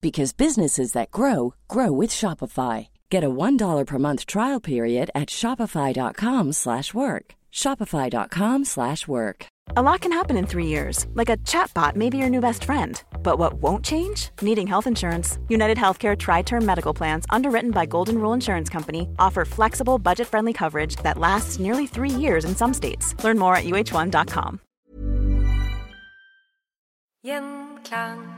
because businesses that grow grow with Shopify. Get a $1 per month trial period at shopify.com/work. shopify.com/work. A lot can happen in three years, like a chatbot may be your new best friend. But what won't change? Needing health insurance. United Healthcare Tri Term Medical Plans, underwritten by Golden Rule Insurance Company, offer flexible, budget friendly coverage that lasts nearly three years in some states. Learn more at uh1.com. Gjenklang.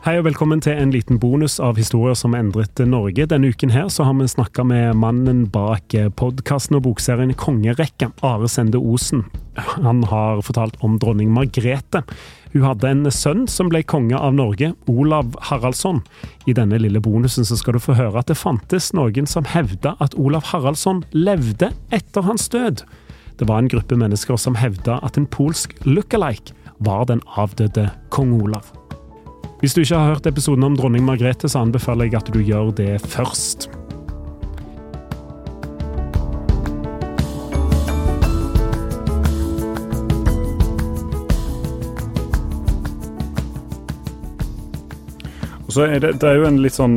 Hei og velkommen til en liten bonus av historier som endret Norge. Denne uken her så har vi snakka med mannen bak podkasten og bokserien Kongerekken, Are Sende Osen. Han har fortalt om dronning Margrethe. Hun hadde en sønn som ble konge av Norge, Olav Haraldsson. I denne lille bonusen så skal du få høre at det fantes noen som hevda at Olav Haraldsson levde etter hans død. Det var en gruppe mennesker som hevda at en polsk look-alike var den avdøde kong Olav. Hvis du ikke har hørt episoden om dronning Margrethe, så anbefaler jeg at du gjør det først. Og så er det, det er jo en litt sånn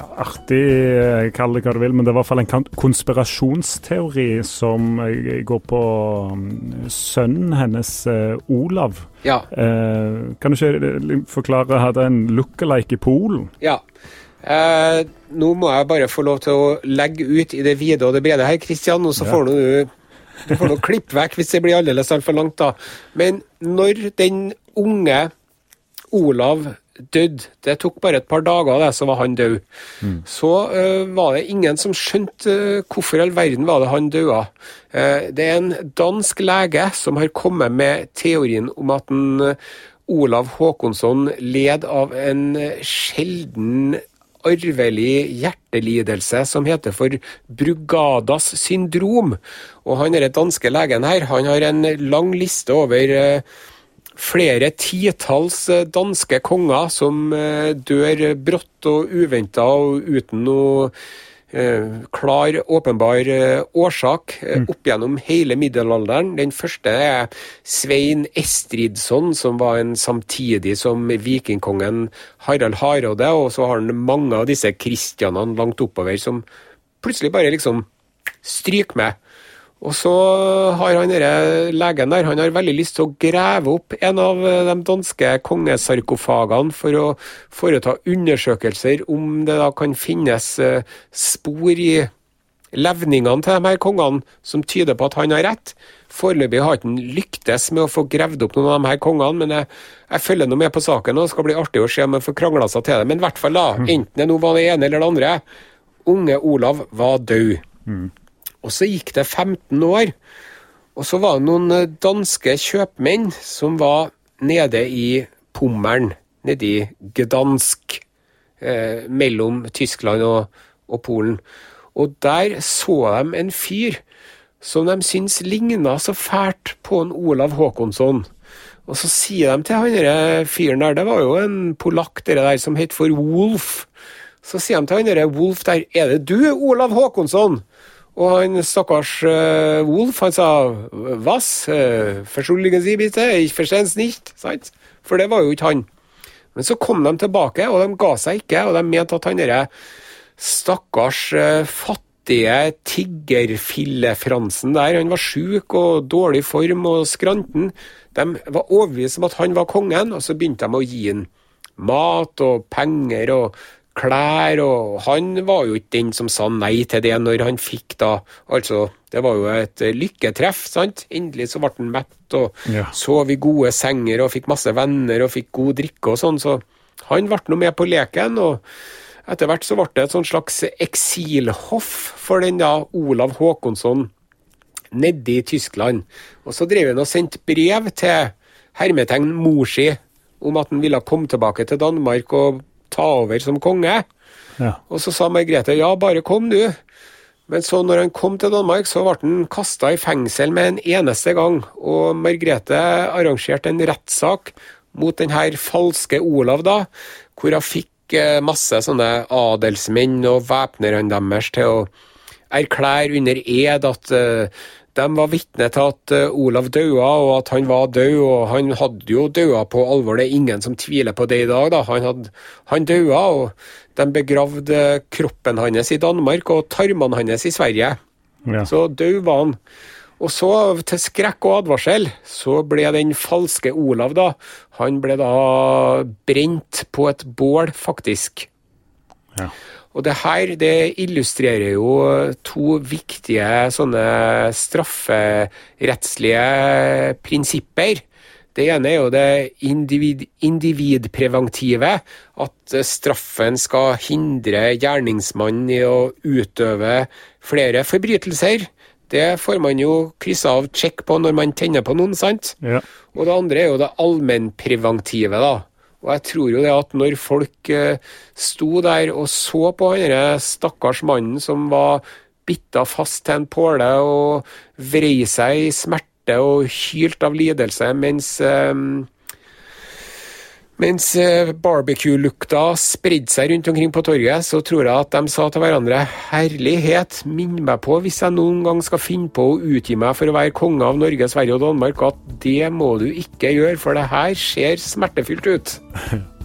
ja, artig, eh, kall det hva du vil, men det er i hvert fall en konspirasjonsteori som eh, går på mm, sønnen hennes, eh, Olav. Ja. Eh, kan du ikke forklare, hadde en look-alike i Polen? ja. Eh, nå må jeg bare få lov til å legge ut i det vide og det brede her, Kristian, og så Ja. får du du får nå klippe vekk hvis det blir aldeles altfor langt, da. Men når den unge Olav døde, det tok bare et par dager, det, så var han død. Så uh, var det ingen som skjønte uh, hvorfor i all verden var det han døde. Uh, det er en dansk lege som har kommet med teorien om at en, Olav Håkonsson led av en sjelden arvelig hjertelidelse som heter for Brugadas syndrom. Og han er den danske legen her, han har en lang liste over flere titalls eh, danske konger som eh, dør brått og uventa og uten noe eh, klar, åpenbar årsak eh, opp gjennom hele middelalderen. Den første er Svein Estridsson, som var en samtidig som vikingkongen Harald Hardråde, og så har han mange av disse kristianene langt oppover som plutselig bare liksom stryker med. Og så har han denne legen der, han har veldig lyst til å grave opp en av eh, de danske kongesarkofagene for å foreta undersøkelser om det da kan finnes eh, spor i levningene til de her kongene som tyder på at han har rett. Foreløpig har ikke han lyktes med å få gravd opp noen av de her kongene, men jeg, jeg følger nå med på saken, og det skal bli artig å se om jeg får krangla seg til det. Men i hvert fall, da, enten det nå var det ene eller det andre, unge Olav var død. Og så gikk det 15 år, og så var det noen eh, danske kjøpmenn som var nede i Pommern, nede i Gdansk, eh, mellom Tyskland og, og Polen. Og der så de en fyr som de syntes ligna så fælt på en Olav Håkonsson. Og så sier de til han derre fyren der, det var jo en polakk dere der som het for Wolf. Så sier de til han derre Wolf der, er det du, Olav Håkonsson? Og han stakkars uh, Wolf, han sa Was? Uh, Verschuldigen Sie bitte? Ich versteh's nicht. Sant? For det var jo ikke han. Men så kom de tilbake, og de ga seg ikke, og de mente at han derre stakkars uh, fattige tiggerfillefransen der, han var sjuk og dårlig form og skranten, de var overbevist om at han var kongen, og så begynte de å gi ham mat og penger og klær, og han var jo ikke den som sa nei til det når han fikk da Altså, det var jo et lykketreff, sant? Endelig så ble han mett og Ja. sov i gode senger og fikk masse venner og fikk god drikke og sånn, så han ble nå med på leken. og etter hvert så ble det et sånn slags eksilhoff for den da Olav Håkonsson nede i Tyskland. Og så drev han og sendte brev til hermetegn mor si om at han ville komme tilbake til Danmark og ta over som konge. Ja. Og så sa Margrethe ja, bare kom du. Men så når han kom til Danmark, så ble han kasta i fengsel med en eneste gang. Og Margrethe arrangerte en rettssak mot den her falske Olav, da, hvor hun fikk eh, masse sånne adelsmenn og væpnerne deres til å erklære under ed at eh, de var vitne til at eh, Olav daua, og at han var død. Og han hadde jo daua på alvor, det er ingen som tviler på det i dag. da. Han, hadde, han daua, og de begravde kroppen hans i Danmark og tarmene hans i Sverige. Ja. Så død var han. Og så, til skrekk og advarsel, så ble den falske Olav, da Han ble da brent på et bål, faktisk. Ja. Og det her det illustrerer jo to viktige sånne strafferettslige prinsipper. Det ene er jo det individ, individpreventive, at straffen skal hindre gjerningsmannen i å utøve flere forbrytelser. Det får man jo kryssa av check på når man tenner på noen, sant? Ja. Og det andre er jo det allmennpreventive, da. Og jeg tror jo det at når folk eh, sto der og så på han derre stakkars mannen som var bitta fast til en påle og vrei seg i smerte og hylte av lidelse mens eh, mens eh, barbecue-lukta spredde seg rundt omkring på torget, så tror jeg at de sa til hverandre Herlighet, minn meg på hvis jeg noen gang skal finne på å utgi meg for å være konge av Norge, Sverige og Danmark, at det må du ikke gjøre, for det her ser smertefylt ut.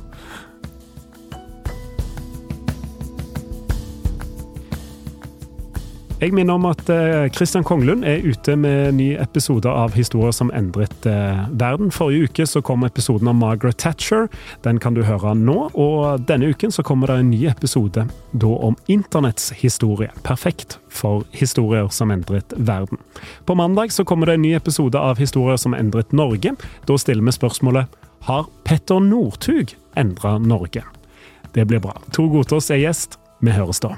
Jeg minner om at Kristian Konglund er ute med ny episode av Historier som endret eh, verden. Forrige uke så kom episoden av Margaret Thatcher. Den kan du høre nå. Og denne uken så kommer det en ny episode da om internetts historie. Perfekt for historier som endret verden. På mandag så kommer det en ny episode av Historier som endret Norge. Da stiller vi spørsmålet Har Petter Northug endra Norge? Det blir bra. Tor Gotaas er gjest. Vi høres da.